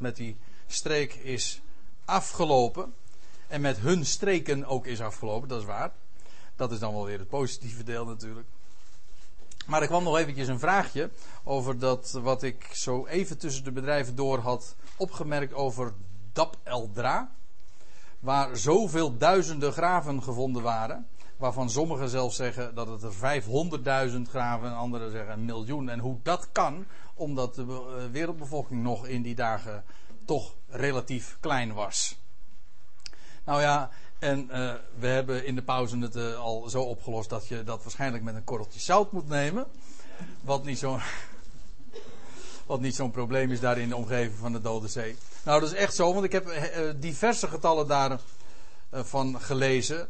met die streek is afgelopen. En met hun streken ook is afgelopen, dat is waar. Dat is dan wel weer het positieve deel natuurlijk. Maar er kwam nog eventjes een vraagje over dat wat ik zo even tussen de bedrijven door had opgemerkt over Dap Eldra. Waar zoveel duizenden graven gevonden waren. Waarvan sommigen zelfs zeggen dat het er 500.000 graven en anderen zeggen een miljoen. En hoe dat kan, omdat de eh, wereldbevolking nog in die dagen toch relatief klein was. Nou ja, en uh, we hebben in de pauze het uh, al zo opgelost dat je dat waarschijnlijk met een korreltje zout moet nemen. Wat niet zo'n wat niet zo'n probleem is daar in de omgeving van de Dode Zee. Nou, dat is echt zo, want ik heb diverse getallen daarvan gelezen.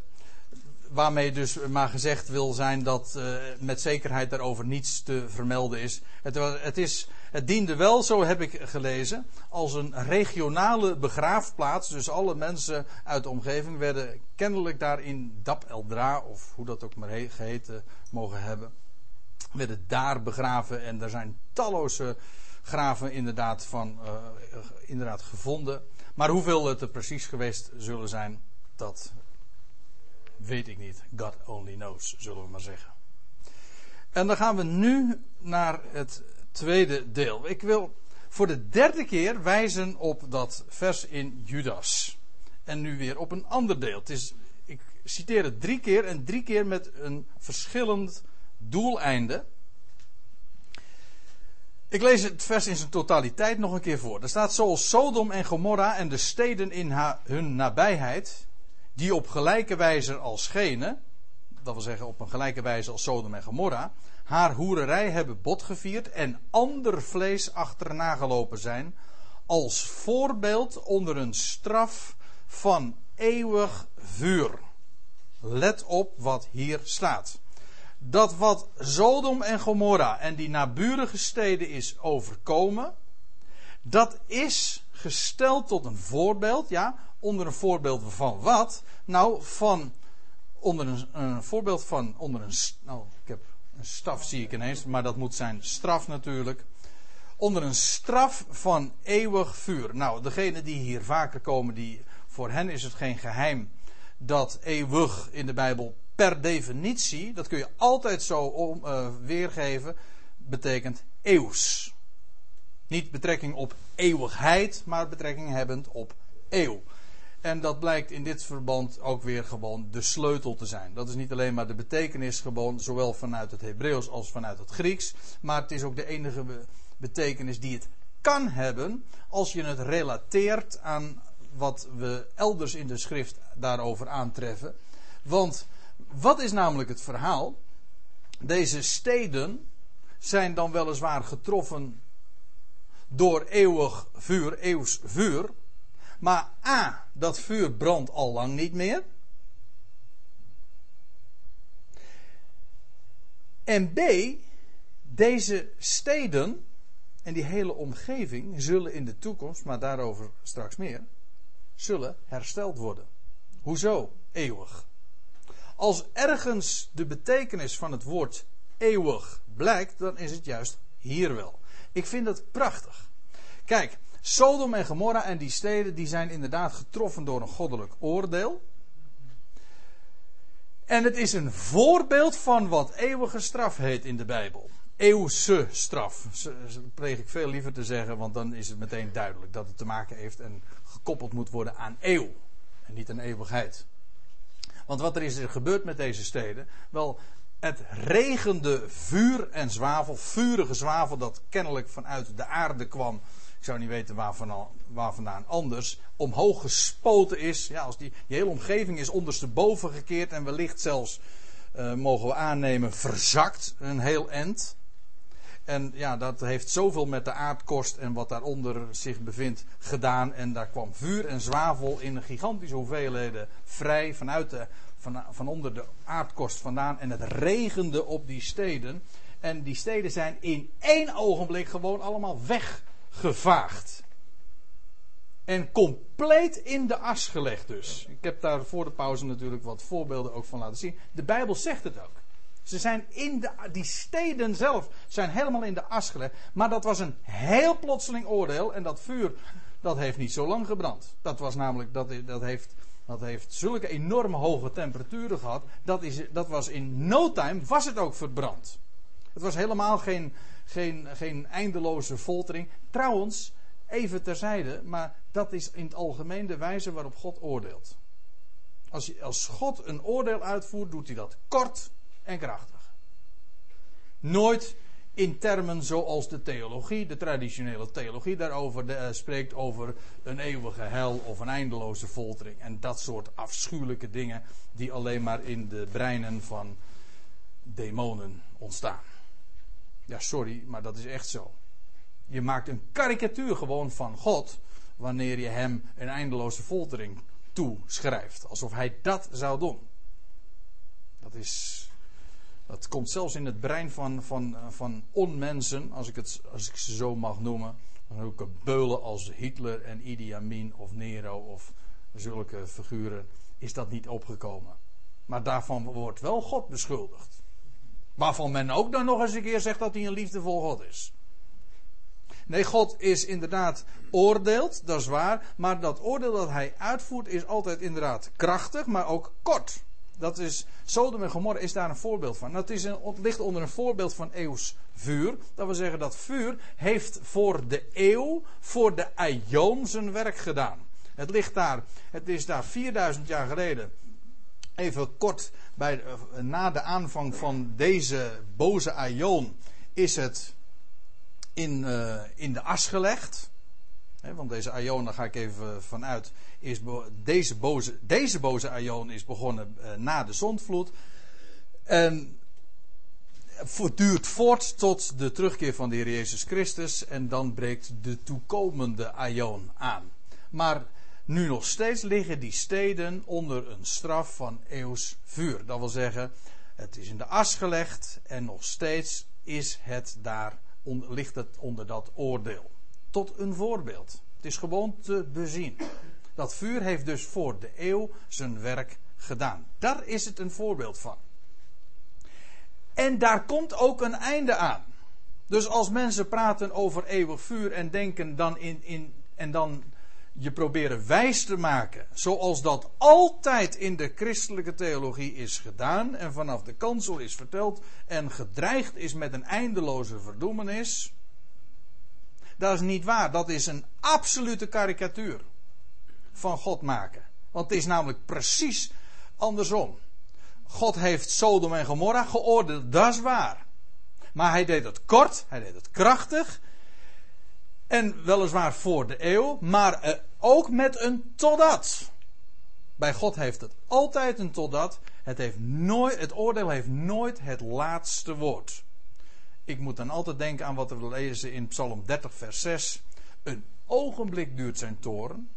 Waarmee dus maar gezegd wil zijn dat met zekerheid daarover niets te vermelden is. Het, het is het diende wel, zo heb ik gelezen, als een regionale begraafplaats. Dus alle mensen uit de omgeving werden kennelijk daar in Dap Eldra, of hoe dat ook maar geheten mogen hebben, werden daar begraven. En er zijn talloze graven inderdaad, van, uh, inderdaad gevonden. Maar hoeveel het er precies geweest zullen zijn, dat weet ik niet. God only knows, zullen we maar zeggen. En dan gaan we nu naar het tweede deel. Ik wil voor de derde keer wijzen op dat vers in Judas. En nu weer op een ander deel. Ik citeer het drie keer en drie keer met een verschillend doeleinde. Ik lees het vers in zijn totaliteit nog een keer voor. Er staat zoals Sodom en Gomorra en de steden in hun nabijheid, die op gelijke wijze als gene, dat wil zeggen op een gelijke wijze als Sodom en Gomorra, haar hoererij hebben botgevierd en ander vlees achterna gelopen zijn, als voorbeeld onder een straf van eeuwig vuur. Let op wat hier staat. Dat wat Sodom en Gomorra en die naburige steden is overkomen, dat is gesteld tot een voorbeeld, ja, onder een voorbeeld van wat? Nou, van onder een, een voorbeeld van onder een. Nou, ik heb een staf zie ik ineens, maar dat moet zijn straf natuurlijk. Onder een straf van eeuwig vuur. Nou, degene die hier vaker komen, die, voor hen is het geen geheim dat eeuwig in de Bijbel per definitie, dat kun je altijd zo om, uh, weergeven, betekent eeuws. Niet betrekking op eeuwigheid, maar betrekking hebbend op eeuw. En dat blijkt in dit verband ook weer gewoon de sleutel te zijn. Dat is niet alleen maar de betekenis gewoon, zowel vanuit het Hebreeuws als vanuit het Grieks. Maar het is ook de enige betekenis die het kan hebben als je het relateert aan wat we elders in de schrift daarover aantreffen. Want wat is namelijk het verhaal? Deze steden zijn dan weliswaar getroffen door eeuwig vuur, eeuws vuur. Maar A, dat vuur brandt al lang niet meer. En B, deze steden en die hele omgeving zullen in de toekomst, maar daarover straks meer, zullen hersteld worden. Hoezo eeuwig? Als ergens de betekenis van het woord eeuwig blijkt, dan is het juist hier wel. Ik vind dat prachtig. Kijk, Sodom en Gomorra en die steden die zijn inderdaad getroffen door een goddelijk oordeel. En het is een voorbeeld van wat eeuwige straf heet in de Bijbel. Eeuwse straf. Dat pleeg ik veel liever te zeggen, want dan is het meteen duidelijk dat het te maken heeft en gekoppeld moet worden aan eeuw. En niet aan eeuwigheid. Want wat er is er gebeurd met deze steden? Wel, het regende vuur en zwavel, vurige zwavel dat kennelijk vanuit de aarde kwam ik zou niet weten waar, waar vandaan anders, omhoog gespoten is. Ja, als die, hele omgeving is ondersteboven gekeerd en wellicht zelfs, uh, mogen we aannemen, verzakt een heel end. En ja, dat heeft zoveel met de aardkorst en wat daaronder zich bevindt gedaan. En daar kwam vuur en zwavel in gigantische hoeveelheden vrij vanuit de, van, van onder de aardkorst vandaan. En het regende op die steden. En die steden zijn in één ogenblik gewoon allemaal weg gevaagd. En compleet in de as gelegd dus. Ik heb daar voor de pauze natuurlijk wat voorbeelden ook van laten zien. De Bijbel zegt het ook. Ze zijn in de, die steden zelf zijn helemaal in de as gelegd. Maar dat was een heel plotseling oordeel. En dat vuur, dat heeft niet zo lang gebrand. Dat was namelijk, dat, dat, heeft, dat heeft zulke enorme hoge temperaturen gehad. Dat, is, dat was in no time, was het ook verbrand. Het was helemaal geen, geen, geen eindeloze foltering. Trouwens, even terzijde, maar dat is in het algemeen de wijze waarop God oordeelt. Als, als God een oordeel uitvoert, doet hij dat kort en krachtig. Nooit in termen zoals de theologie, de traditionele theologie daarover de, uh, spreekt over een eeuwige hel of een eindeloze foltering. En dat soort afschuwelijke dingen die alleen maar in de breinen van demonen ontstaan. Ja, sorry, maar dat is echt zo. Je maakt een karikatuur gewoon van God wanneer je hem een eindeloze foltering toeschrijft. Alsof hij dat zou doen. Dat is. Dat komt zelfs in het brein van, van, van onmensen, als ik, het, als ik ze zo mag noemen. Zulke beulen als Hitler en Idi Amin of Nero of zulke figuren, is dat niet opgekomen. Maar daarvan wordt wel God beschuldigd. Waarvan men ook dan nog eens een keer zegt dat hij een liefdevol God is. Nee, God is inderdaad oordeelt, dat is waar. Maar dat oordeel dat hij uitvoert is altijd inderdaad krachtig, maar ook kort. Dat is, Sodom en Gomorra is daar een voorbeeld van. Dat is een, ligt onder een voorbeeld van eeuws vuur. Dat wil zeggen dat vuur heeft voor de eeuw, voor de aion zijn werk gedaan. Het ligt daar, het is daar 4000 jaar geleden. Even kort bij, na de aanvang van deze boze aion is het in, uh, in de as gelegd. Want deze Aion, daar ga ik even vanuit, is deze boze, deze boze Aion is begonnen uh, na de zondvloed. En duurt voort tot de terugkeer van de Heer Jezus Christus. En dan breekt de toekomende Aion aan. Maar nu nog steeds liggen die steden onder een straf van eeuws vuur. Dat wil zeggen, het is in de as gelegd en nog steeds is het daar ligt het onder dat oordeel. Tot een voorbeeld. Het is gewoon te bezien. Dat vuur heeft dus voor de eeuw zijn werk gedaan. Daar is het een voorbeeld van. En daar komt ook een einde aan. Dus als mensen praten over eeuwig vuur en denken dan in, in en dan je proberen wijs te maken, zoals dat altijd in de christelijke theologie is gedaan en vanaf de kansel is verteld en gedreigd is met een eindeloze verdoemenis. Dat is niet waar, dat is een absolute karikatuur van God maken. Want het is namelijk precies andersom. God heeft Sodom en Gomorra geoordeeld, dat is waar. Maar hij deed het kort, hij deed het krachtig. En weliswaar voor de eeuw, maar eh, ook met een totdat. Bij God heeft het altijd een totdat. Het, heeft nooit, het oordeel heeft nooit het laatste woord. Ik moet dan altijd denken aan wat we lezen in Psalm 30, vers 6. Een ogenblik duurt zijn toren,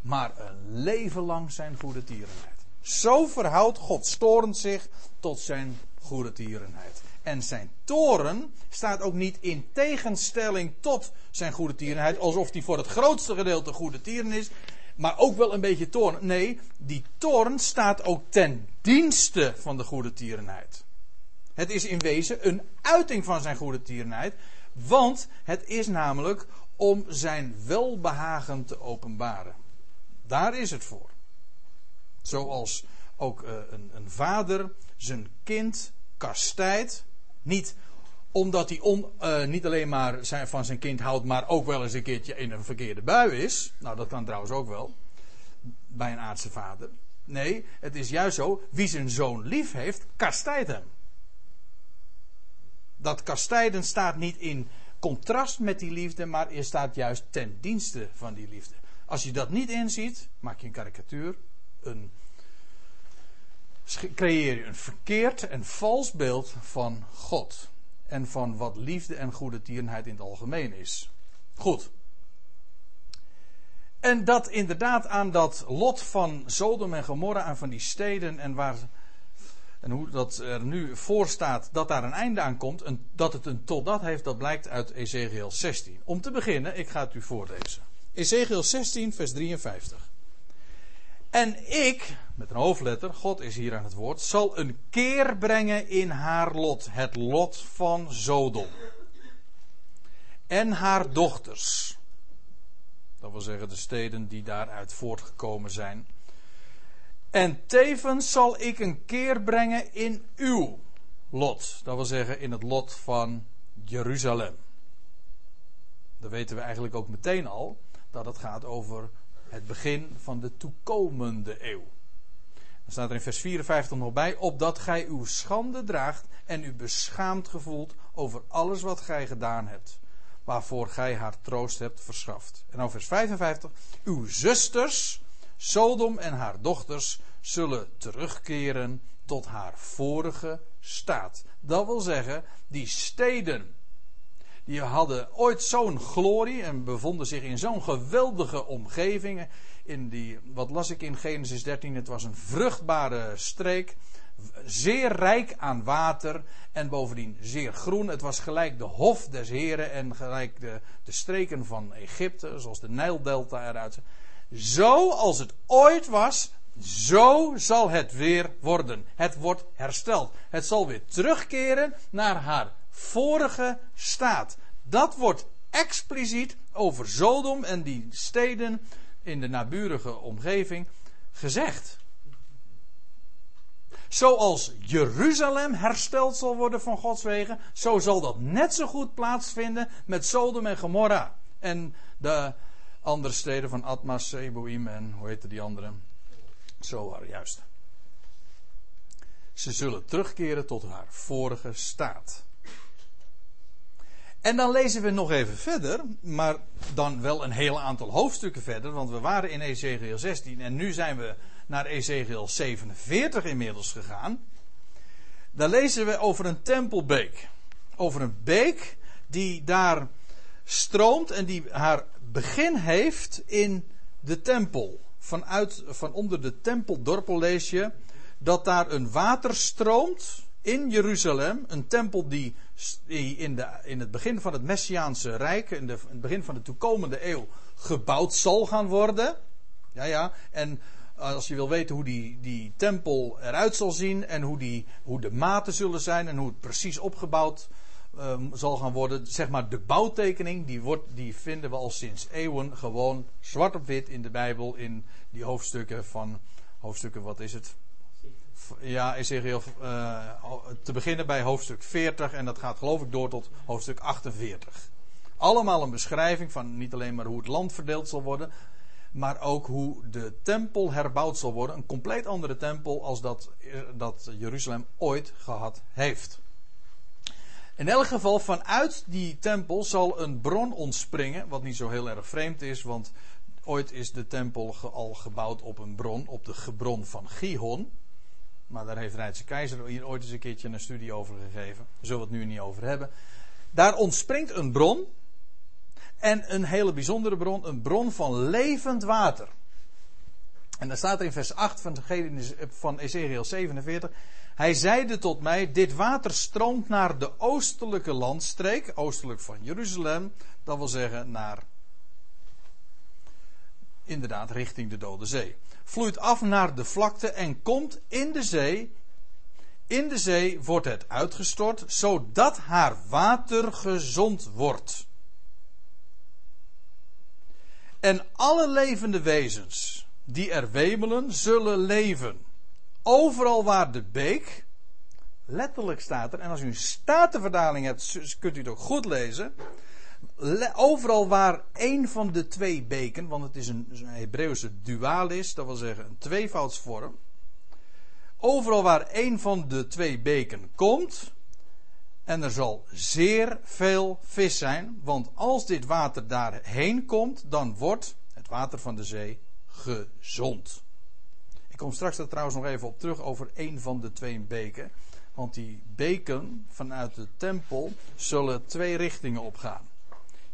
maar een leven lang zijn goede tierenheid. Zo verhoudt God storend zich tot zijn goede tierenheid. En zijn toren staat ook niet in tegenstelling tot zijn goede tierenheid, alsof hij voor het grootste gedeelte goede tieren is, maar ook wel een beetje toorn. Nee, die toorn staat ook ten dienste van de goede tierenheid. Het is in wezen een uiting van zijn goede tierenheid, want het is namelijk om zijn welbehagen te openbaren. Daar is het voor. Zoals ook uh, een, een vader zijn kind kastijdt niet omdat hij uh, niet alleen maar zijn, van zijn kind houdt, maar ook wel eens een keertje in een verkeerde bui is. Nou, dat kan trouwens ook wel. Bij een aardse vader. Nee, het is juist zo. Wie zijn zoon lief heeft, kastijdt hem. Dat kastijden staat niet in contrast met die liefde, maar er staat juist ten dienste van die liefde. Als je dat niet inziet, maak je een karikatuur, een, creëer je een verkeerd en vals beeld van God. En van wat liefde en goede tierenheid in het algemeen is. Goed. En dat inderdaad aan dat lot van Sodom en Gomorra, aan van die steden en waar. En hoe dat er nu voor staat dat daar een einde aan komt, dat het een totdat heeft, dat blijkt uit Ezekiel 16. Om te beginnen, ik ga het u voorlezen. Ezekiel 16, vers 53. En ik, met een hoofdletter, God is hier aan het woord, zal een keer brengen in haar lot. Het lot van Zodom. En haar dochters. Dat wil zeggen de steden die daaruit voortgekomen zijn. En tevens zal ik een keer brengen in uw lot. Dat wil zeggen in het lot van Jeruzalem. Dan weten we eigenlijk ook meteen al dat het gaat over het begin van de toekomende eeuw. Dan staat er in vers 54 nog bij: opdat gij uw schande draagt en u beschaamd gevoelt over alles wat gij gedaan hebt, waarvoor gij haar troost hebt verschaft. En dan vers 55: uw zusters, Sodom en haar dochters, zullen terugkeren tot haar vorige staat. Dat wil zeggen, die steden die hadden ooit zo'n glorie en bevonden zich in zo'n geweldige omgeving. In die, wat las ik in Genesis 13? Het was een vruchtbare streek. Zeer rijk aan water en bovendien zeer groen. Het was gelijk de hof des heren en gelijk de, de streken van Egypte, zoals de Nijldelta eruit ziet. Zo als het ooit was, zo zal het weer worden. Het wordt hersteld. Het zal weer terugkeren naar haar vorige staat. Dat wordt expliciet over Sodom en die steden in de naburige omgeving gezegd. Zoals Jeruzalem hersteld zal worden van Gods wegen, zo zal dat net zo goed plaatsvinden met Sodom en Gomorra. En de andere steden van Atmas, Seboim en hoe heette die andere? Zo waren juist. Ze zullen terugkeren tot haar vorige staat. En dan lezen we nog even verder, maar dan wel een heel aantal hoofdstukken verder, want we waren in Ezekiel 16 en nu zijn we naar Ezekiel 47 inmiddels gegaan. Dan lezen we over een tempelbeek. Over een beek die daar stroomt en die haar begin heeft in de tempel. Vanuit, van onder de tempeldorpel lees je dat daar een water stroomt in Jeruzalem. Een tempel die in, de, in het begin van het Messiaanse Rijk, in, de, het begin van de toekomende eeuw, gebouwd zal gaan worden. Ja, ja. En als je wil weten hoe die, die tempel eruit zal zien en hoe, die, hoe de maten zullen zijn en hoe het precies opgebouwd um, zal gaan worden, zeg maar de bouwtekening, die, wordt, die vinden we al sinds eeuwen gewoon zwart op wit in de Bijbel in die hoofdstukken van, hoofdstukken wat is het? Ja, Ezekiel, uh, te beginnen bij hoofdstuk 40 en dat gaat geloof ik door tot hoofdstuk 48. Allemaal een beschrijving van niet alleen maar hoe het land verdeeld zal worden, maar ook hoe de tempel herbouwd zal worden. Een compleet andere tempel als dat, eh, dat Jeruzalem ooit gehad heeft. In elk geval, vanuit die tempel zal een bron ontspringen, wat niet zo heel erg vreemd is, want ooit is de tempel al gebouwd op een bron, op de bron van Gihon. Maar daar heeft Rijtse Keizer hier ooit eens een keertje een studie over gegeven. Daar zullen we het nu niet over hebben. Daar ontspringt een bron. En een hele bijzondere bron. Een bron van levend water. En dan staat er in vers 8 van, van Ezekiel 47. Hij zeide tot mij: Dit water stroomt naar de oostelijke landstreek. Oostelijk van Jeruzalem. Dat wil zeggen naar. Inderdaad, richting de Dode Zee vloeit af naar de vlakte en komt in de zee. In de zee wordt het uitgestort, zodat haar water gezond wordt. En alle levende wezens die er wemelen, zullen leven. Overal waar de beek, letterlijk staat er, en als u een statenverdaling hebt, kunt u het ook goed lezen overal waar één van de twee beken, want het is een, een Hebreeuwse dualis, dat wil zeggen een tweevoudsvorm. Overal waar één van de twee beken komt, en er zal zeer veel vis zijn, want als dit water daarheen komt, dan wordt het water van de zee gezond. Ik kom straks er trouwens nog even op terug over één van de twee beken. Want die beken vanuit de tempel zullen twee richtingen opgaan.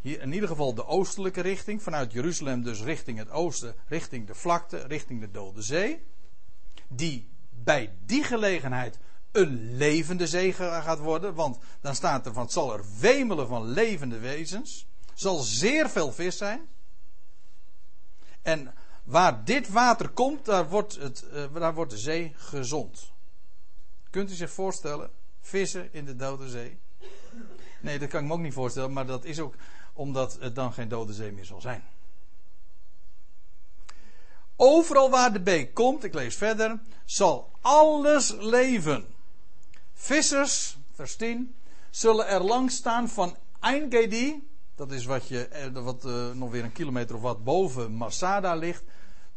Hier in ieder geval de oostelijke richting, vanuit Jeruzalem dus richting het oosten, richting de vlakte, richting de Dode Zee. Die bij die gelegenheid een levende zee gaat worden, want dan staat er van het zal er wemelen van levende wezens. Zal zeer veel vis zijn. En waar dit water komt, daar wordt, het, uh, daar wordt de zee gezond. Kunt u zich voorstellen? Vissen in de Dode Zee? Nee, dat kan ik me ook niet voorstellen, maar dat is ook omdat het dan geen Dode Zee meer zal zijn. Overal waar de beek komt, ik lees verder, zal alles leven. Vissers, vers 10, zullen er langs staan van Eingedi, dat is wat, je, eh, wat uh, nog weer een kilometer of wat boven Masada ligt,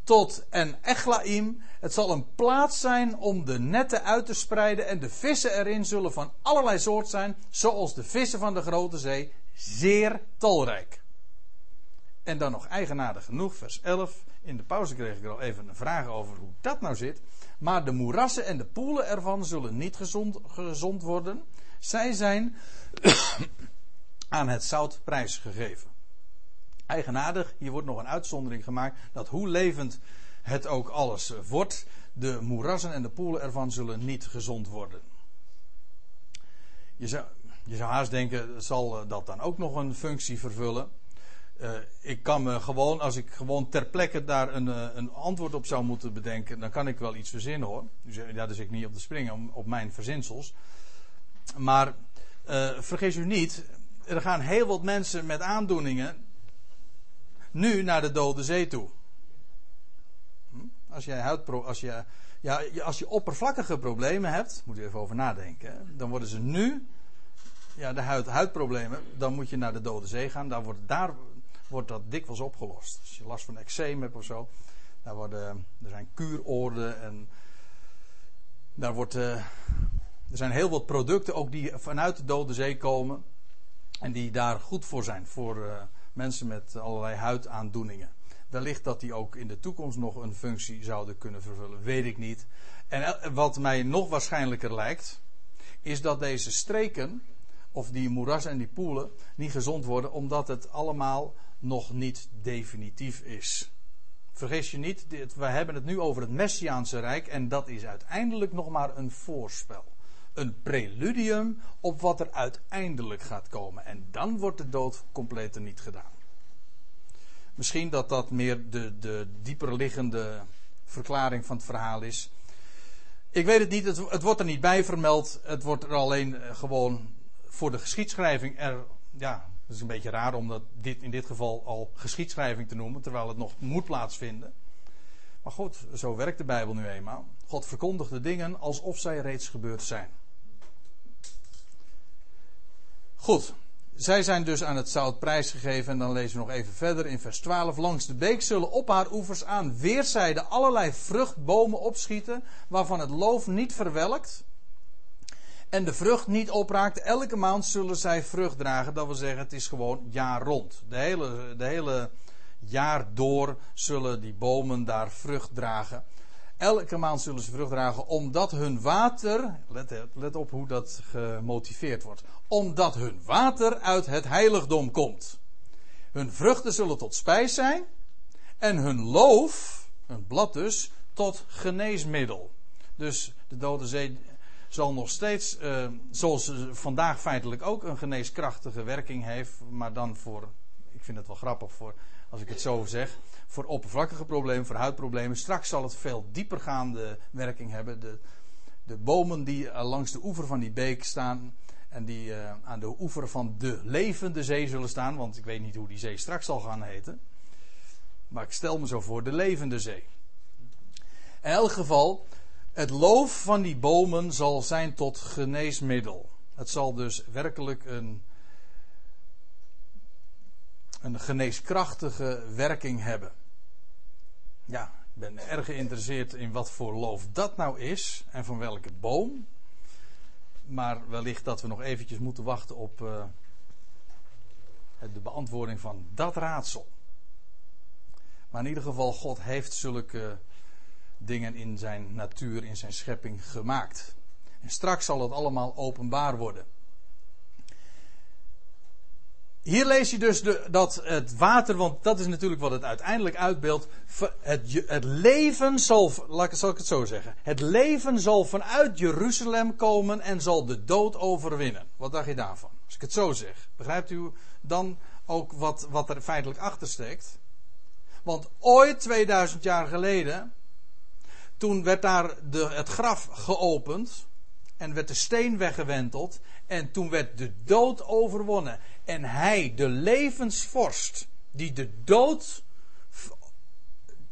tot en Echlaim. Het zal een plaats zijn om de netten uit te spreiden en de vissen erin zullen van allerlei soort zijn, zoals de vissen van de grote zee, zeer talrijk. En dan nog eigenaardig genoeg, vers 11. In de pauze kreeg ik er al even een vraag over hoe dat nou zit. Maar de moerassen en de poelen ervan zullen niet gezond, gezond worden. Zij zijn aan het zout prijsgegeven. Eigenaardig, hier wordt nog een uitzondering gemaakt dat hoe levend het ook alles wordt, de moerassen en de poelen ervan zullen niet gezond worden. Je zou, je haast denken, zal dat dan ook nog een functie vervullen? Uh, ik kan me gewoon, als ik gewoon ter plekke daar een, uh, een antwoord op zou moeten bedenken, dan kan ik wel iets verzinnen hoor. Dus ja, daar dus ik niet op te springen op mijn verzinsels. Maar uh, vergis u niet, er gaan heel wat mensen met aandoeningen nu naar de Dode Zee toe. Hm? Als jij huidpro als je, ja, als je oppervlakkige problemen hebt, moet je even over nadenken, dan worden ze nu, ja, de huid, huidproblemen, dan moet je naar de Dode Zee gaan. Daar wordt, daar wordt dat dikwijls opgelost. Als je last van eczeem hebt of zo, daar worden, er zijn kuuroorden en daar wordt, uh, er zijn heel wat producten ook die vanuit de Dode Zee komen en die daar goed voor zijn, voor uh, mensen met allerlei huidaandoeningen. Wellicht dat die ook in de toekomst nog een functie zouden kunnen vervullen, weet ik niet. En wat mij nog waarschijnlijker lijkt, is dat deze streken, of die moerassen en die poelen, niet gezond worden, omdat het allemaal nog niet definitief is. Vergis je niet, we hebben het nu over het Messiaanse Rijk en dat is uiteindelijk nog maar een voorspel. Een preludium op wat er uiteindelijk gaat komen. En dan wordt de dood compleet niet gedaan. Misschien dat dat meer de, de dieper liggende verklaring van het verhaal is. Ik weet het niet, het, het wordt er niet bij vermeld. Het wordt er alleen eh, gewoon voor de geschiedschrijving er ja, het is een beetje raar om dat dit, in dit geval al geschiedschrijving te noemen, terwijl het nog moet plaatsvinden. Maar goed, zo werkt de Bijbel nu eenmaal. God verkondigt de dingen alsof zij reeds gebeurd zijn. Goed, zij zijn dus aan het zout prijsgegeven. En dan lezen we nog even verder in vers 12. Langs de beek zullen op haar oevers aan weerszijden allerlei vruchtbomen opschieten, waarvan het loof niet verwelkt en de vrucht niet opraakt. Elke maand zullen zij vrucht dragen. Dat wil zeggen, het is gewoon jaar rond. De hele, de hele jaar door zullen die bomen daar vrucht dragen. Elke maand zullen ze vrucht dragen, omdat hun water, let, let op hoe dat gemotiveerd wordt, omdat hun water uit het heiligdom komt. Hun vruchten zullen tot spijs zijn en hun loof, hun blad dus, tot geneesmiddel. Dus de Dode Zee zal nog steeds, uh, zoals vandaag feitelijk ook een geneeskrachtige werking heeft, maar dan voor, ik vind het wel grappig voor, als ik het zo zeg, voor oppervlakkige problemen, voor huidproblemen. Straks zal het veel diepergaande werking hebben. De, de bomen die uh, langs de oever van die beek staan en die uh, aan de oever van de levende zee zullen staan, want ik weet niet hoe die zee straks zal gaan heten. Maar ik stel me zo voor de levende zee. In elk geval, het loof van die bomen zal zijn tot geneesmiddel. Het zal dus werkelijk een, een geneeskrachtige werking hebben. Ja, ik ben erg geïnteresseerd in wat voor loof dat nou is en van welke boom. Maar wellicht dat we nog eventjes moeten wachten op uh, de beantwoording van dat raadsel. Maar in ieder geval, God heeft zulke dingen in zijn natuur, in zijn schepping gemaakt. En straks zal het allemaal openbaar worden. Hier lees je dus de, dat het water, want dat is natuurlijk wat het uiteindelijk uitbeeldt. Het, het leven zal, zal ik het zo zeggen. Het leven zal vanuit Jeruzalem komen en zal de dood overwinnen. Wat dacht je daarvan? Als ik het zo zeg. Begrijpt u dan ook wat, wat er feitelijk achter steekt? Want ooit, 2000 jaar geleden, toen werd daar de, het graf geopend en werd de steen weggewenteld en toen werd de dood overwonnen. En hij, de levensvorst, die de dood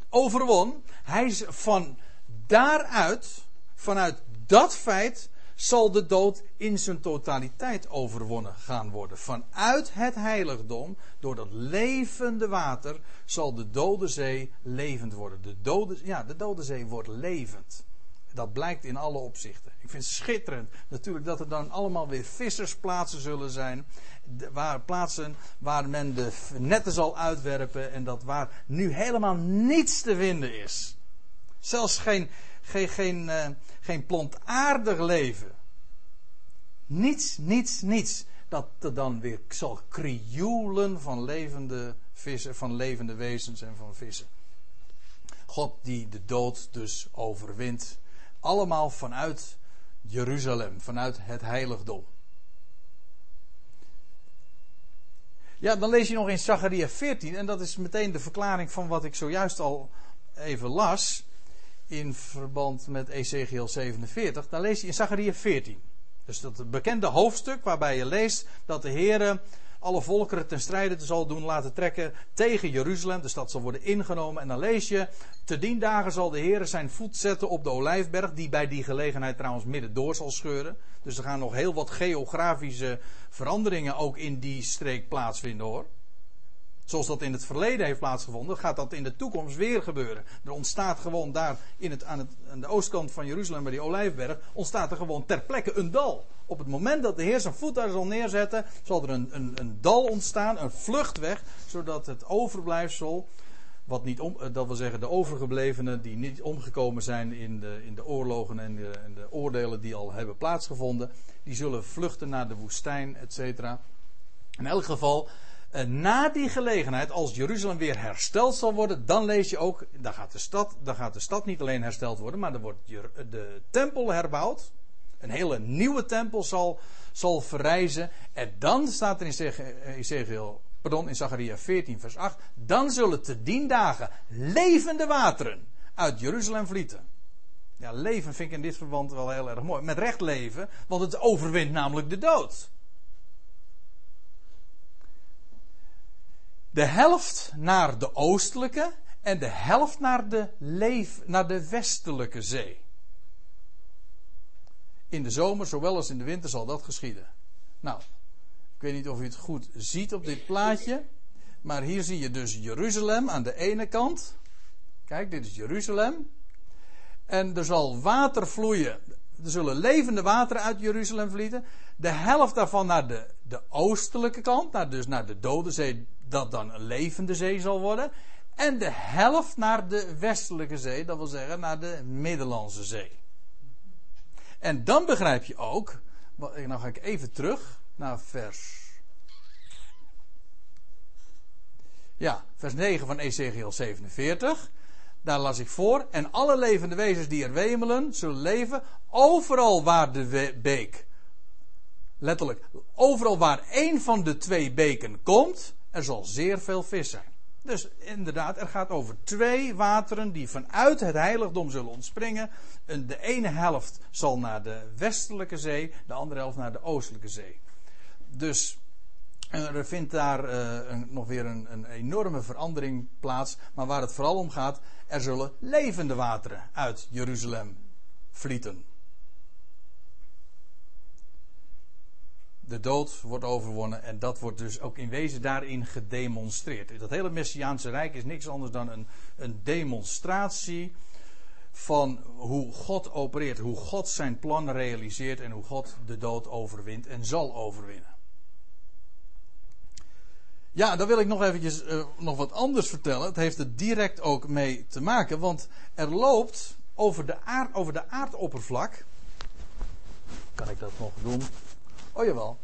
overwon, hij van daaruit, vanuit dat feit, zal de dood in zijn totaliteit overwonnen gaan worden. Vanuit het heiligdom, door dat levende water, zal de dode zee levend worden. De dode, ja, de dode zee wordt levend. Dat blijkt in alle opzichten. Ik vind het schitterend natuurlijk dat er dan allemaal weer vissersplaatsen zullen zijn. Waar, plaatsen waar men de netten zal uitwerpen en dat waar nu helemaal niets te vinden is. Zelfs geen, geen, geen, uh, geen plantaardig leven. Niets, niets, niets. Dat er dan weer zal krioelen van levende vissen, van levende wezens en van vissen. God die de dood dus overwint. Allemaal vanuit Jeruzalem, vanuit het heiligdom. Ja, dan lees je nog in Zachariah 14, en dat is meteen de verklaring van wat ik zojuist al even las, in verband met Ezekiel 47. Dan lees je in Zachariah 14. Dus dat bekende hoofdstuk waarbij je leest dat de Heer alle volkeren ten strijde zal doen laten trekken tegen Jeruzalem. De stad zal worden ingenomen. En dan lees je, te dien dagen zal de Heer zijn voet zetten op de Olijfberg, die bij die gelegenheid trouwens midden door zal scheuren. Dus er gaan nog heel wat geografische veranderingen ook in die streek plaatsvinden hoor. Zoals dat in het verleden heeft plaatsgevonden, gaat dat in de toekomst weer gebeuren. Er ontstaat gewoon daar in het, aan, het, aan de oostkant van Jeruzalem, bij die Olijfberg, ontstaat er gewoon ter plekke een dal. Op het moment dat de Heer zijn voet daar zal neerzetten, zal er een, een, een dal ontstaan, een vluchtweg, zodat het overblijfsel, wat niet om, dat wil zeggen de overgeblevenen die niet omgekomen zijn in de, in de oorlogen en de, en de oordelen die al hebben plaatsgevonden, die zullen vluchten naar de woestijn, et cetera. In elk geval, eh, na die gelegenheid, als Jeruzalem weer hersteld zal worden, dan lees je ook, dan gaat de stad, dan gaat de stad niet alleen hersteld worden, maar dan wordt de tempel herbouwd. Een hele nieuwe tempel zal, zal verrijzen. En dan staat er in Ezekiel, pardon, in Zachariah 14 vers 8, dan zullen te dien dagen levende wateren uit Jeruzalem vlieten. Ja, leven vind ik in dit verband wel heel erg mooi. Met recht leven, want het overwint namelijk de dood. De helft naar de oostelijke en de helft naar de, leef, naar de westelijke zee. In de zomer, zowel als in de winter, zal dat geschieden. Nou, ik weet niet of u het goed ziet op dit plaatje. Maar hier zie je dus Jeruzalem aan de ene kant. Kijk, dit is Jeruzalem. En er zal water vloeien. Er zullen levende wateren uit Jeruzalem vlieten. De helft daarvan naar de, de oostelijke kant, naar, dus naar de Dode Zee, dat dan een levende zee zal worden. En de helft naar de westelijke zee, dat wil zeggen naar de Middellandse Zee. En dan begrijp je ook, nou ga ik even terug naar vers. Ja, vers 9 van Ezekiel 47. Daar las ik voor. En alle levende wezens die er wemelen, zullen leven overal waar de beek. Letterlijk, overal waar één van de twee beken komt, er zal zeer veel vis zijn. Dus inderdaad, er gaat over twee wateren die vanuit het heiligdom zullen ontspringen. De ene helft zal naar de westelijke zee, de andere helft naar de oostelijke zee. Dus eh, er vindt daar een, nog weer een, een, enorme verandering plaats. Maar waar het vooral om gaat, er zullen levende wateren uit Jeruzalem vlieten. De dood wordt overwonnen en dat wordt dus ook in wezen daarin gedemonstreerd. Dat hele Messiaanse Rijk is niks anders dan een, een demonstratie van hoe God opereert, hoe God zijn plan realiseert en hoe God de dood overwint en zal overwinnen. Ja, dan wil ik nog eventjes uh, nog wat anders vertellen. Het heeft er direct ook mee te maken, want er loopt over de, aard, over de aardoppervlak. Kan ik dat nog doen? Oh jawel.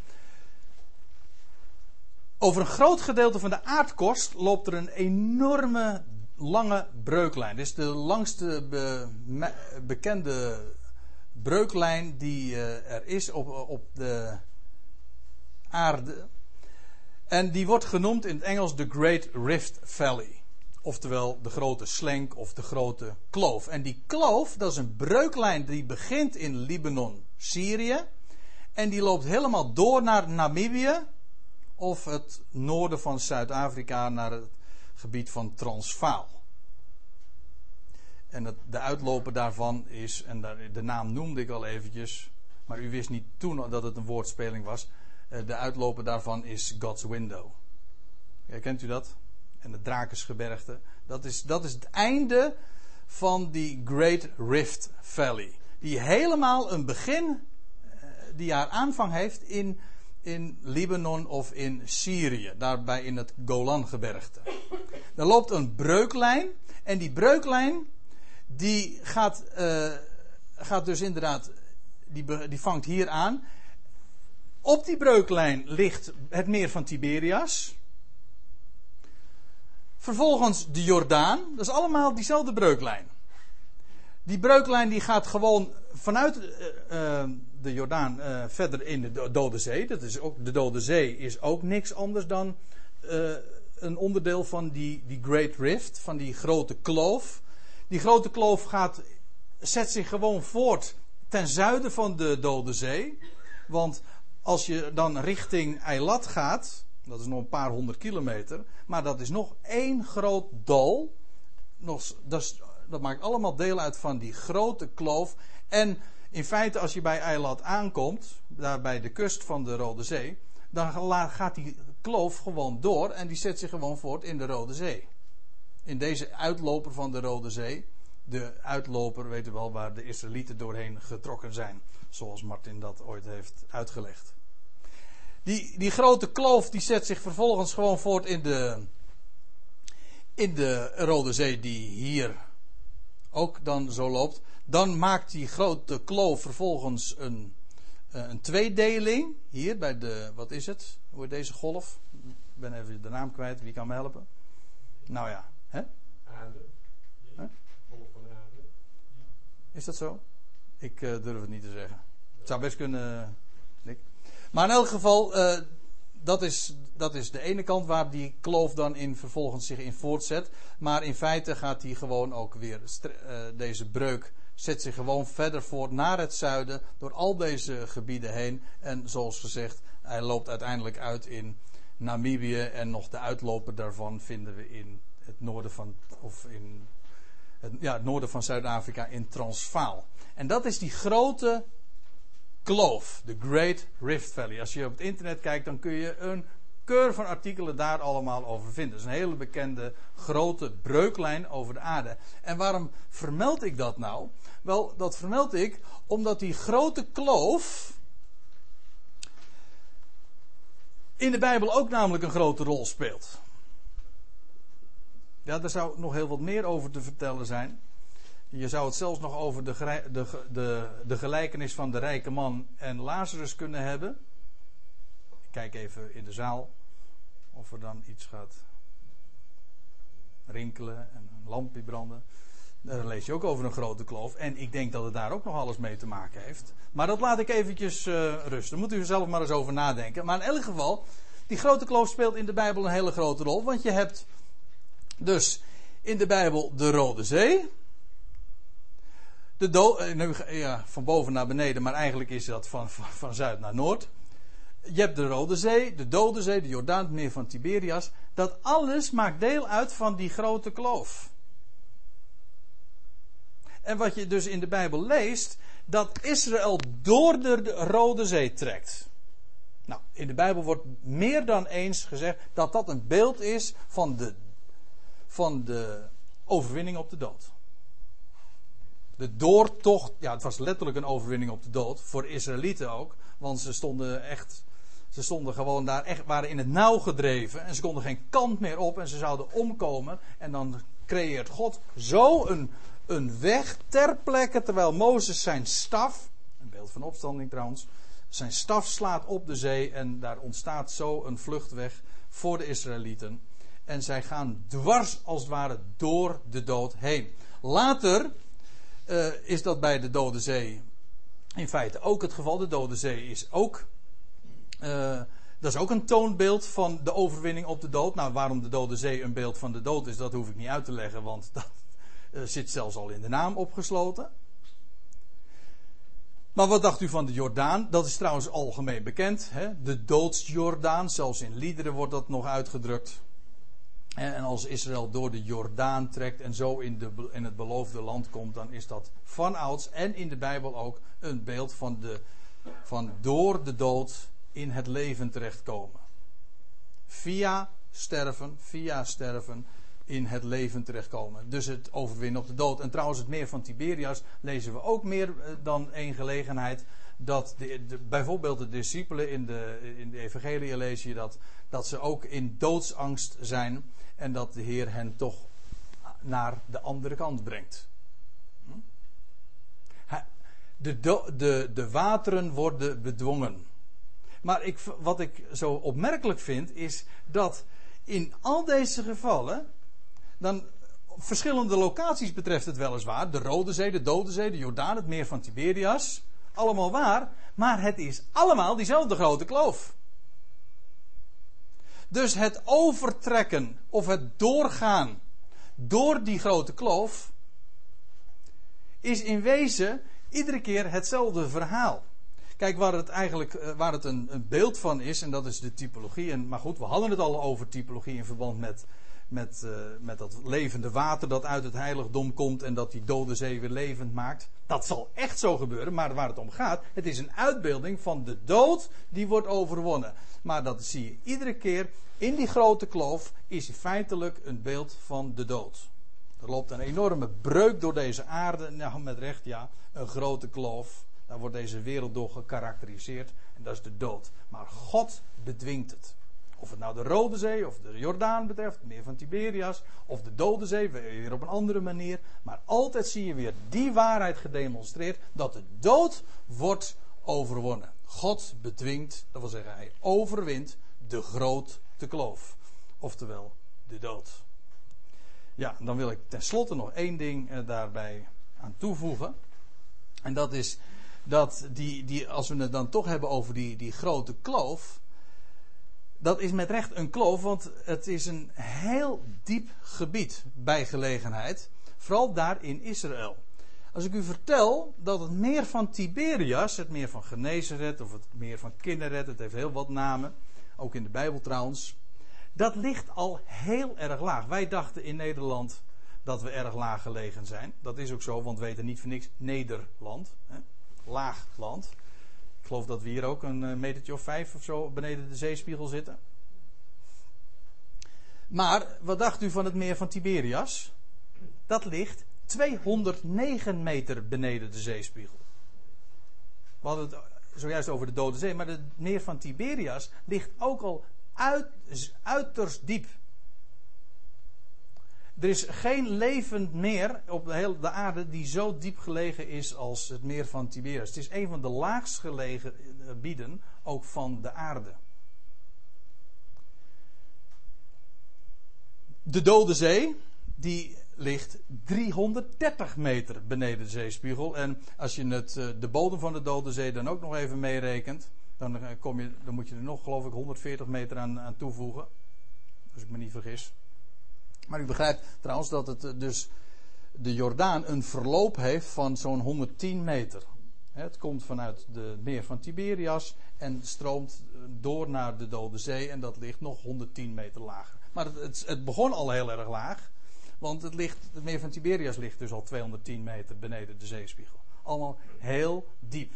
Over een groot gedeelte van de aardkorst loopt er een enorme lange breuklijn. Dit is de langste bekende breuklijn die uh, er is op, op de aarde. En die wordt genoemd in het Engels de Great Rift Valley. Oftewel de grote slenk of de grote kloof. En die kloof, dat is een breuklijn die begint in Libanon, Syrië. En die loopt helemaal door naar Namibië. Of het noorden van Zuid-Afrika naar het gebied van Transvaal. En het, de uitloper daarvan is, en de naam noemde ik al eventjes, maar u wist niet toen dat het een woordspeling was. Eh, de uitloper daarvan is God's Window. Kent u dat? En de Drakensgebergte. Dat is, dat is het einde van die Great Rift Valley. Die helemaal een begin, die haar aanvang heeft in, in Libanon of in Syrië. Daarbij in het Golangebergte. Daar loopt een breuklijn. En die breuklijn, die gaat, uh, gaat dus inderdaad, die, die vangt hier aan. Op die breuklijn ligt het meer van Tiberias. Vervolgens de Jordaan. Dat is allemaal diezelfde breuklijn. Die breuklijn die gaat gewoon vanuit uh, de Jordaan uh, verder in de Dode Zee. Dat is ook, de Dode Zee is ook niks anders dan een onderdeel van die, die Great Rift, van die grote kloof. Die grote kloof gaat, zet zich gewoon voort ten zuiden van de Dode Zee. Want als je dan richting Eilat gaat, dat is nog een paar honderd kilometer, maar dat is nog één groot dal. Nog, dat, dat maakt allemaal deel uit van die grote kloof. En in feite, als je bij Eilat aankomt, daar bij de kust van de Rode Zee, dan gaat die kloof gewoon door en die zet zich gewoon voort in de Rode Zee. In deze uitloper van de Rode Zee. De uitloper, weten we wel, waar de Israëlieten doorheen getrokken zijn. Zoals Martin dat ooit heeft uitgelegd. Die, die grote kloof die zet zich vervolgens gewoon voort in de, in de Rode Zee die hier ook dan zo loopt. Dan maakt die grote kloof vervolgens een, eh, een tweedeling. Hier bij de, wat is het? Hoe heet deze golf? Ik ben even de naam kwijt, wie kan me helpen? Nou ja, hè? Aarde. Golf van aarde. Is dat zo? Ik uh, durf het niet te zeggen. Het zou best kunnen. Maar in elk geval, uh, dat, is, dat is de ene kant waar die kloof dan in vervolgens zich in voortzet. Maar in feite gaat die gewoon ook weer, uh, deze breuk zet zich gewoon verder voort naar het zuiden, door al deze gebieden heen. En zoals gezegd, hij loopt uiteindelijk uit in Namibië en nog de uitloper daarvan vinden we in het noorden van, of in ja, het noorden van Zuid-Afrika in Transvaal. En dat is die grote kloof, de Great Rift Valley. Als je op het internet kijkt, dan kun je een keur van artikelen daar allemaal over vinden. Dat is een hele bekende grote breuklijn over de aarde. En waarom vermeld ik dat nou? Wel, dat vermeld ik omdat die grote kloof in de Bijbel ook namelijk een grote rol speelt. Ja, daar zou nog heel wat meer over te vertellen zijn. Je zou het zelfs nog over de, de, de, de gelijkenis van de rijke man en Lazarus kunnen hebben. Ik kijk even in de zaal of er dan iets gaat rinkelen en een lampje branden. Daar lees je ook over een grote kloof. En ik denk dat het daar ook nog alles mee te maken heeft. Maar dat laat ik eventjes uh, rusten. Moet u er zelf maar eens over nadenken. Maar in elk geval, die grote kloof speelt in de Bijbel een hele grote rol. Want je hebt dus in de Bijbel de Rode Zee. De do eh, ja, van boven naar beneden, maar eigenlijk is dat van, van, van, zuid naar noord. Je hebt de Rode Zee, de Dode Zee, de Jordaan, het meer van Tiberias. Dat alles maakt deel uit van die grote kloof. En wat je dus in de Bijbel leest, dat Israël door de Rode Zee trekt. Nou, in de Bijbel wordt meer dan eens gezegd dat dat een beeld is van de, van de overwinning op de dood. De doortocht, ja, het was letterlijk een overwinning op de dood, voor Israëlieten ook, want ze stonden echt, ze stonden gewoon daar echt, waren in het nauw gedreven en ze konden geen kant meer op en ze zouden omkomen en dan creëert God zo een weg ter plekke terwijl Mozes zijn staf, een beeld van opstanding trouwens, zijn staf slaat op de zee en daar ontstaat zo een vluchtweg voor de Israëlieten. En zij gaan dwars als het ware door de dood heen. Later uh, is dat bij de Dode Zee in feite ook het geval. De Dode Zee is ook uh, Dat is ook een toonbeeld van de overwinning op de dood. Nou, waarom de Dode Zee een beeld van de dood is, dat hoef ik niet uit te leggen, want dat zit zelfs al in de naam opgesloten. Maar wat dacht u van de Jordaan? Dat is trouwens algemeen bekend. Hè? De doodsjordaan, zelfs in liederen wordt dat nog uitgedrukt. En als Israël door de Jordaan trekt en zo in, de, in het beloofde land komt, dan is dat van ouds en in de Bijbel ook een beeld van, de, van door de dood in het leven terechtkomen. Via sterven, via sterven in het leven terechtkomen. Dus het overwinnen op de dood. En trouwens, het meer van Tiberias lezen we ook meer eh, dan één gelegenheid. Dat de, de, bijvoorbeeld de discipelen in de, in de Evangelie lees je dat, dat ze ook in doodsangst zijn. En dat de Heer hen toch naar de andere kant brengt. Hm? De, de, de wateren worden bedwongen. Maar ik, wat ik zo opmerkelijk vind, is dat in al deze gevallen, dan verschillende locaties betreft het weliswaar, de Rode Zee, de Dode Zee, de Jordaan, het meer van Tiberias, allemaal waar, maar het is allemaal diezelfde grote kloof. Dus het overtrekken of het doorgaan door die grote kloof is in wezen iedere keer hetzelfde verhaal. Kijk, waar het eigenlijk eh, waar het een, een, beeld van is, en dat is de typologie. En, maar goed, we hadden het al over typologie in verband met, met, uh, met dat levende water dat uit het heiligdom komt en dat die dode zee weer levend maakt. Dat zal echt zo gebeuren, maar waar het om gaat, het is een uitbeelding van de dood die wordt overwonnen. Maar dat zie je iedere keer in die grote kloof, is feitelijk een beeld van de dood. Er loopt een enorme breuk door deze aarde, nou met recht ja, een grote kloof. Daar wordt deze wereld door gekarakteriseerd. En dat is de dood. Maar God bedwingt het. Of het nou de Rode Zee of de Jordaan betreft, meer van Tiberias, of de Dode Zee, weer op een andere manier. Maar altijd zie je weer die waarheid gedemonstreerd: dat de dood wordt overwonnen. God bedwingt, dat wil zeggen, hij overwint de grote kloof. Oftewel, de dood. Ja, dan wil ik tenslotte nog één ding eh, daarbij aan toevoegen. En dat is dat die, die, als we het dan toch hebben over die, die grote kloof. Dat is met recht een kloof, want het is een heel diep gebied bij gelegenheid. Vooral daar in Israël. Als ik u vertel dat het meer van Tiberias, het meer van Genezeret of het meer van Kinneret, het heeft heel wat namen, ook in de Bijbel trouwens, dat ligt al heel erg laag. Wij dachten in Nederland dat we erg laag gelegen zijn. Dat is ook zo, want we weten niet voor niks Nederland. Hè? laag land. Geloof dat we hier ook een eh, metertje of vijf of zo beneden de zeespiegel zitten. Maar wat dacht u van het meer van Tiberias? Dat ligt 209 meter beneden de zeespiegel. We hadden het zojuist over de Dode Zee, maar het meer van Tiberias ligt ook al uit, uiterst diep. Er is geen levend meer op de hele de aarde die zo diep gelegen is als het meer van Tiberias. Het is een van de laagst gelegen gebieden ook van de aarde. De Dode Zee, die ligt 330 meter beneden de zeespiegel. En als je het, eh, de bodem van de Dode Zee dan ook nog even meerekent, dan, eh, kom je, dan moet je er nog, geloof ik, 140 meter aan, aan toevoegen. Als ik me niet vergis. Maar u begrijpt trouwens dat het eh, dus de Jordaan een verloop heeft van zo'n 110 meter. Het komt vanuit de meer van Tiberias en stroomt eh, door naar de Dode Zee en dat ligt nog 110 meter lager. Maar het, het, het begon al heel erg laag, want het, ligt, het meer van Tiberias ligt dus al 210 meter beneden de zeespiegel. Allemaal heel diep.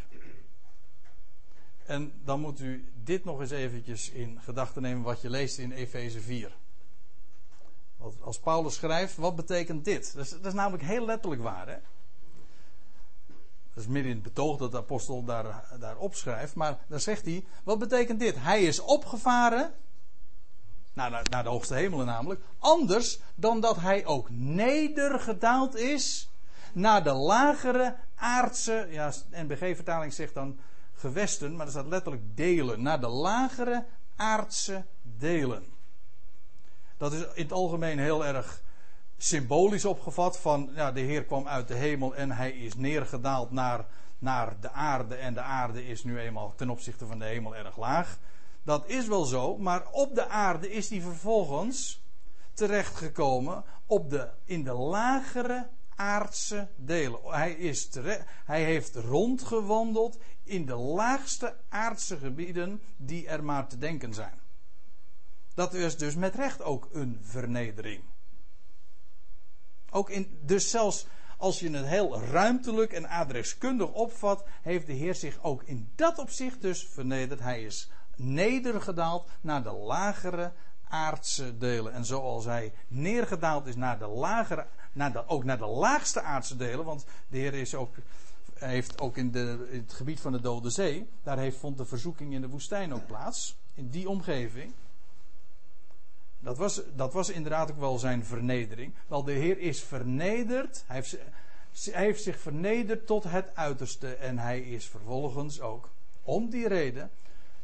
En dan moet u dit nog eens eventjes in gedachten nemen wat je leest in Efeze 4. Als Paulus schrijft, wat betekent dit? Dat is, dat namelijk heel letterlijk waar. Hè? Dat is midden in het betoog dat de apostel daar, daar opschrijft. Maar dan zegt hij, wat betekent dit? Hij is opgevaren, naar, naar, de hoogste hemelen namelijk, anders dan dat hij ook nedergedaald is naar de lagere aardse, ja, NBG-vertaling zegt dan gewesten, maar er staat letterlijk delen, naar de lagere aardse delen. Dat is in het algemeen heel erg symbolisch opgevat. Van ja, de Heer kwam uit de hemel en hij is neergedaald naar, naar de aarde. En de aarde is nu eenmaal ten opzichte van de hemel erg laag. Dat is wel zo, maar op de aarde is hij vervolgens terechtgekomen op de, in de lagere aardse delen. Hij, is hij heeft rondgewandeld in de laagste aardse gebieden die er maar te denken zijn. Dat is dus met recht ook een vernedering. Ook in, dus zelfs als je het heel ruimtelijk en adreskundig opvat, heeft de Heer zich ook in dat opzicht dus vernederd. Hij is nedergedaald naar de lagere aardse delen. En zoals hij neergedaald is naar de lagere, naar de, ook naar de laagste aardse delen, want de Heer is ook, heeft ook in, de, het gebied van de Dode Zee, daar heeft, vond de verzoeking in de woestijn ook plaats, in die omgeving. Dat was, dat was inderdaad ook wel zijn vernedering. Wel, de Heer is vernederd. Hij heeft, heeft zich vernederd tot het uiterste. En hij is vervolgens ook, om die reden,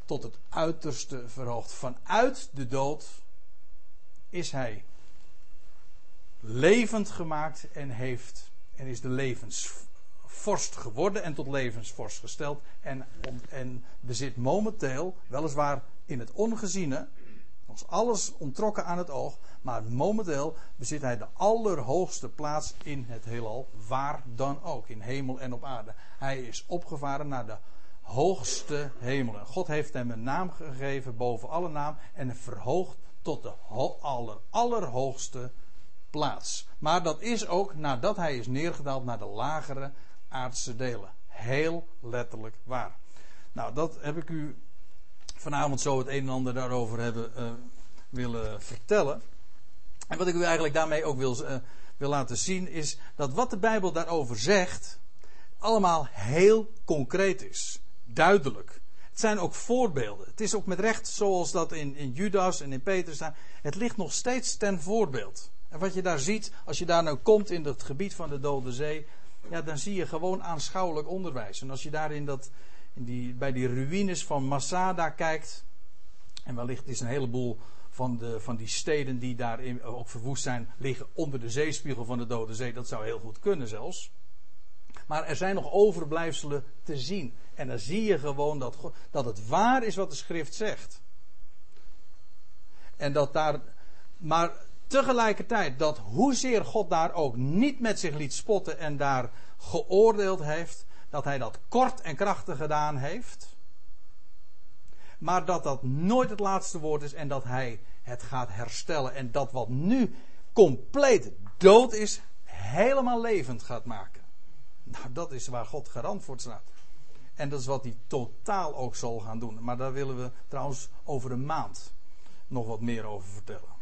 tot het uiterste verhoogd. Vanuit de dood is hij levend gemaakt en, heeft, en is de levensvorst geworden en tot levensvorst gesteld. En, en bezit momenteel, weliswaar in het ongeziene, ons alles ontrokken aan het oog, maar momenteel bezit hij de allerhoogste plaats in het heelal, waar dan ook, in hemel en op aarde. Hij is opgevaren naar de hoogste hemelen. God heeft hem een naam gegeven boven alle naam en verhoogd tot de aller, allerhoogste plaats. Maar dat is ook nadat hij is neergedaald naar de lagere aardse delen. Heel letterlijk waar. Nou, dat heb ik u vanavond zo het een en ander daarover hebben uh, willen vertellen. En wat ik u eigenlijk daarmee ook wil, uh, wil laten zien is dat wat de Bijbel daarover zegt, allemaal heel concreet is. Duidelijk. Het zijn ook voorbeelden. Het is ook met recht zoals dat in, in Judas en in Petrus staat. Het ligt nog steeds ten voorbeeld. En wat je daar ziet, als je daar nou komt in het gebied van de Dode Zee, ja, dan zie je gewoon aanschouwelijk onderwijs. En als je daar in dat, die, bij die ruïnes van Masada kijkt, en wellicht is een heleboel van, de, van die steden die daar ook verwoest zijn, liggen onder de zeespiegel van de Dode Zee. Dat zou heel goed kunnen zelfs. Maar er zijn nog overblijfselen te zien. En dan zie je gewoon dat, dat het waar is wat de schrift zegt. En dat daar. Maar tegelijkertijd dat hoezeer God daar ook niet met zich liet spotten en daar geoordeeld heeft, dat hij dat kort en krachtig gedaan heeft. Maar dat dat nooit het laatste woord is en dat hij het gaat herstellen. En dat wat nu compleet dood is, helemaal levend gaat maken. Nou, dat is waar God garant voor staat. En dat is wat hij totaal ook zal gaan doen. Maar daar willen we trouwens over een maand nog wat meer over vertellen.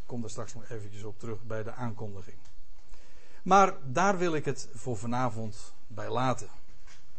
Ik kom daar straks nog eventjes op terug bij de aankondiging. Maar daar wil ik het voor vanavond bij laten.